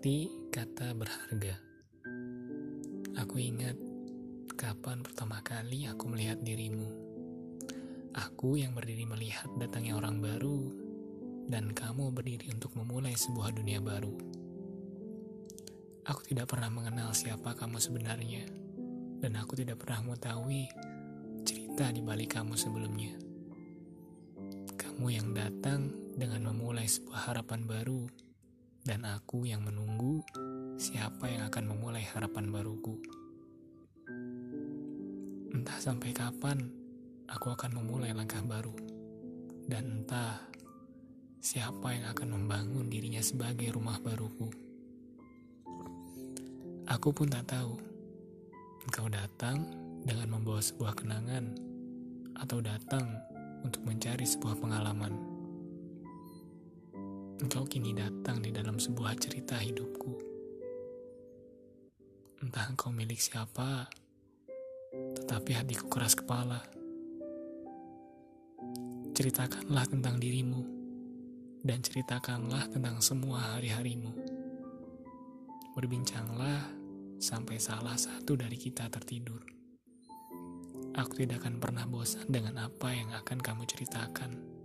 Arti kata berharga. Aku ingat kapan pertama kali aku melihat dirimu. Aku yang berdiri melihat datangnya orang baru, dan kamu berdiri untuk memulai sebuah dunia baru. Aku tidak pernah mengenal siapa kamu sebenarnya, dan aku tidak pernah mengetahui cerita di balik kamu sebelumnya. Kamu yang datang dengan memulai sebuah harapan baru dan aku yang menunggu siapa yang akan memulai harapan baruku. Entah sampai kapan aku akan memulai langkah baru, dan entah siapa yang akan membangun dirinya sebagai rumah baruku. Aku pun tak tahu, engkau datang dengan membawa sebuah kenangan, atau datang untuk mencari sebuah pengalaman. Engkau kini datang di dalam sebuah cerita hidupku. Entah engkau milik siapa, tetapi hatiku keras kepala. Ceritakanlah tentang dirimu, dan ceritakanlah tentang semua hari-harimu. Berbincanglah sampai salah satu dari kita tertidur. Aku tidak akan pernah bosan dengan apa yang akan kamu ceritakan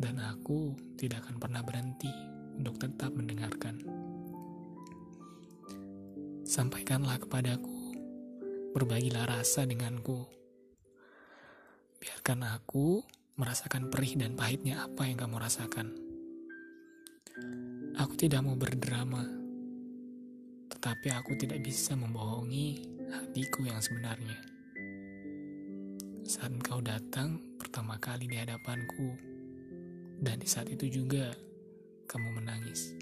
dan aku tidak akan pernah berhenti untuk tetap mendengarkan. Sampaikanlah kepadaku, berbagilah rasa denganku. Biarkan aku merasakan perih dan pahitnya apa yang kamu rasakan. Aku tidak mau berdrama, tetapi aku tidak bisa membohongi hatiku yang sebenarnya. Saat kau datang pertama kali di hadapanku, dan di saat itu juga kamu menangis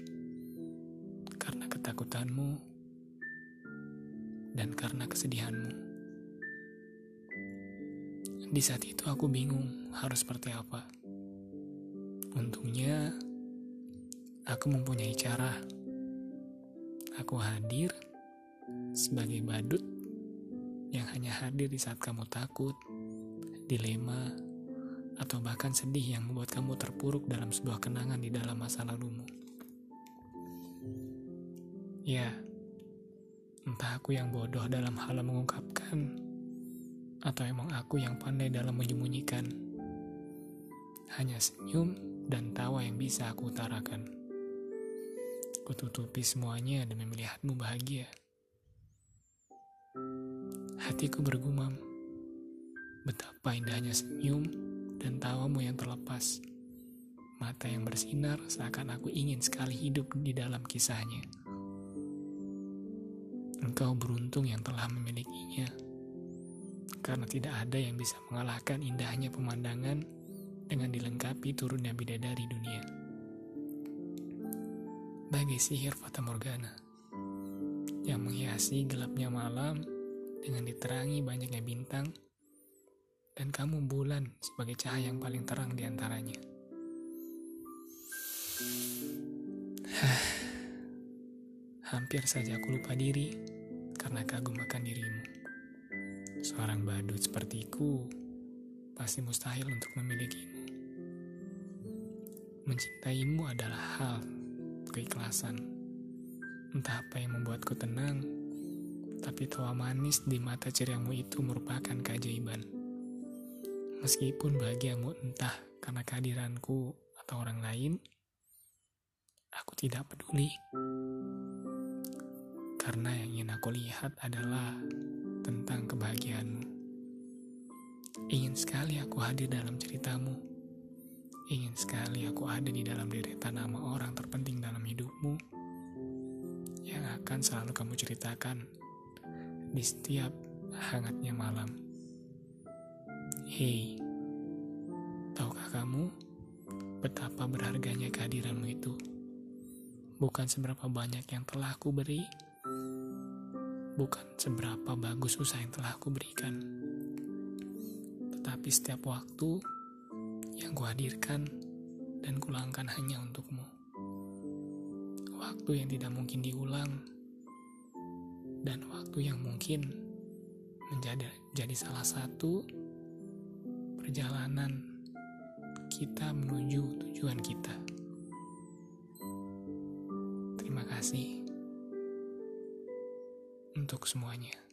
karena ketakutanmu dan karena kesedihanmu. Di saat itu aku bingung harus seperti apa. Untungnya aku mempunyai cara. Aku hadir sebagai badut yang hanya hadir di saat kamu takut, dilema, atau bahkan sedih yang membuat kamu terpuruk dalam sebuah kenangan di dalam masa lalumu. Ya, entah aku yang bodoh dalam hal mengungkapkan, atau emang aku yang pandai dalam menyembunyikan. Hanya senyum dan tawa yang bisa aku utarakan. Kututupi semuanya demi melihatmu bahagia. Hatiku bergumam, betapa indahnya senyum dan tawamu yang terlepas. Mata yang bersinar seakan aku ingin sekali hidup di dalam kisahnya. Engkau beruntung yang telah memilikinya, karena tidak ada yang bisa mengalahkan indahnya pemandangan dengan dilengkapi turunnya bidadari dunia. Bagai sihir Fata Morgana yang menghiasi gelapnya malam dengan diterangi banyaknya bintang dan kamu bulan sebagai cahaya yang paling terang di antaranya. Hampir saja aku lupa diri karena kagum akan dirimu. Seorang badut sepertiku pasti mustahil untuk memilikimu. Mencintaimu adalah hal keikhlasan. Entah apa yang membuatku tenang, tapi tawa manis di mata ceriamu itu merupakan keajaiban. Meskipun bahagiamu entah karena kehadiranku atau orang lain, aku tidak peduli. Karena yang ingin aku lihat adalah tentang kebahagiaanmu. Ingin sekali aku hadir dalam ceritamu. Ingin sekali aku ada di dalam deretan nama orang terpenting dalam hidupmu yang akan selalu kamu ceritakan di setiap hangatnya malam. Hei, tahukah kamu betapa berharganya kehadiranmu itu? Bukan seberapa banyak yang telah aku beri, bukan seberapa bagus usaha yang telah aku berikan, tetapi setiap waktu yang kuhadirkan dan kulangkan hanya untukmu. Waktu yang tidak mungkin diulang, dan waktu yang mungkin menjadi jadi salah satu perjalanan kita menuju tujuan kita. Terima kasih untuk semuanya.